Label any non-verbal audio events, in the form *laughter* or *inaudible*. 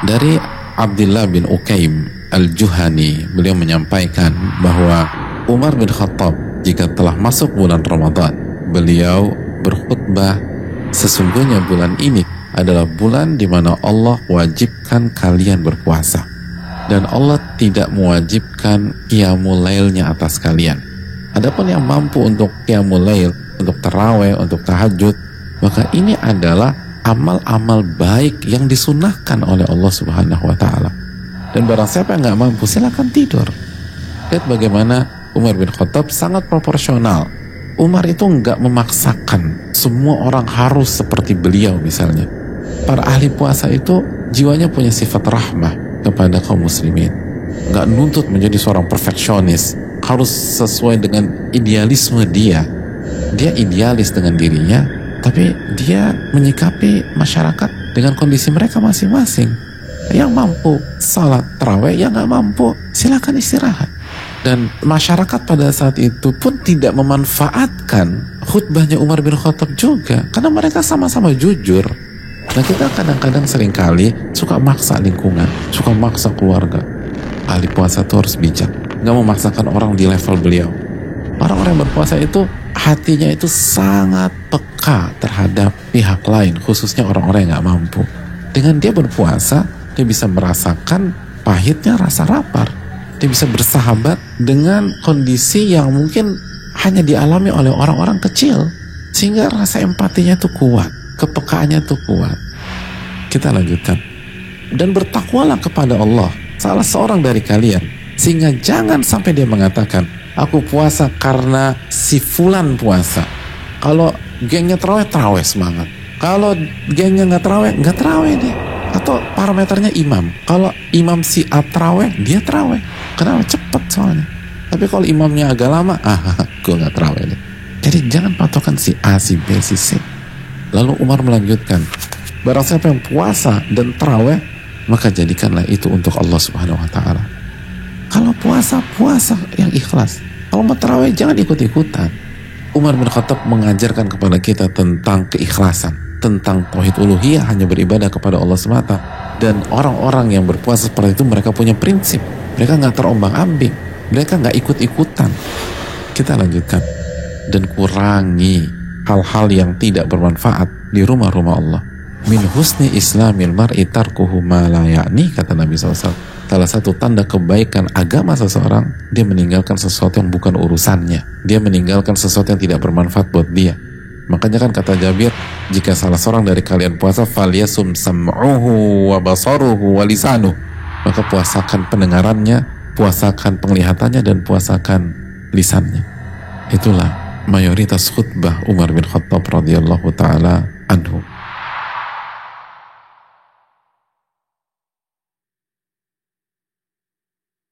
Dari Abdullah bin Ukaim Al-Juhani, beliau menyampaikan bahwa Umar bin Khattab jika telah masuk bulan Ramadan, beliau berkhutbah sesungguhnya bulan ini adalah bulan di mana Allah wajibkan kalian berpuasa dan Allah tidak mewajibkan qiyamul lailnya atas kalian. Adapun yang mampu untuk qiyamul lail, untuk taraweh, untuk tahajud, maka ini adalah amal-amal baik yang disunahkan oleh Allah Subhanahu wa taala. Dan barang siapa yang nggak mampu silakan tidur. Lihat bagaimana Umar bin Khattab sangat proporsional. Umar itu nggak memaksakan semua orang harus seperti beliau misalnya. Para ahli puasa itu jiwanya punya sifat rahmah kepada kaum muslimin nggak nuntut menjadi seorang perfeksionis harus sesuai dengan idealisme dia dia idealis dengan dirinya tapi dia menyikapi masyarakat dengan kondisi mereka masing-masing. Yang mampu salat terawih yang nggak mampu silakan istirahat. Dan masyarakat pada saat itu pun tidak memanfaatkan khutbahnya Umar bin Khattab juga. Karena mereka sama-sama jujur. Nah kita kadang-kadang sering kali suka maksa lingkungan, suka maksa keluarga. Ahli puasa itu harus bijak, nggak memaksakan orang di level beliau. Orang-orang yang berpuasa itu hatinya itu sangat peka terhadap pihak lain, khususnya orang-orang yang nggak mampu. Dengan dia berpuasa, dia bisa merasakan pahitnya rasa lapar. Dia bisa bersahabat dengan kondisi yang mungkin hanya dialami oleh orang-orang kecil. Sehingga rasa empatinya itu kuat kepekaannya tuh kuat. Kita lanjutkan. Dan bertakwalah kepada Allah, salah seorang dari kalian, sehingga jangan sampai dia mengatakan, aku puasa karena si fulan puasa. Kalau gengnya terawih, terawih semangat. Kalau gengnya nggak terawih, nggak terawih dia. Atau parameternya imam. Kalau imam si A terawih, dia terawih. Kenapa? Cepet soalnya. Tapi kalau imamnya agak lama, *laughs* ah, gue nggak terawih deh. Jadi jangan patokan si A, si B, si C Lalu Umar melanjutkan, barang siapa yang puasa dan terawih, maka jadikanlah itu untuk Allah Subhanahu wa taala. Kalau puasa, puasa yang ikhlas. Kalau mau terawih jangan ikut-ikutan. Umar bin Khattab mengajarkan kepada kita tentang keikhlasan, tentang tauhid uluhiyah hanya beribadah kepada Allah semata. Dan orang-orang yang berpuasa seperti itu mereka punya prinsip. Mereka nggak terombang-ambing, mereka nggak ikut-ikutan. Kita lanjutkan dan kurangi hal-hal yang tidak bermanfaat di rumah-rumah Allah. Min husni islamil mar'i tarkuhu ma la ya'ni, kata Nabi SAW. Salah satu tanda kebaikan agama seseorang, dia meninggalkan sesuatu yang bukan urusannya. Dia meninggalkan sesuatu yang tidak bermanfaat buat dia. Makanya kan kata Jabir, jika salah seorang dari kalian puasa, falyasum sam'uhu wa basaruhu wa lisanuh. Maka puasakan pendengarannya, puasakan penglihatannya, dan puasakan lisannya. Itulah mayoritas khutbah Umar bin Khattab radhiyallahu taala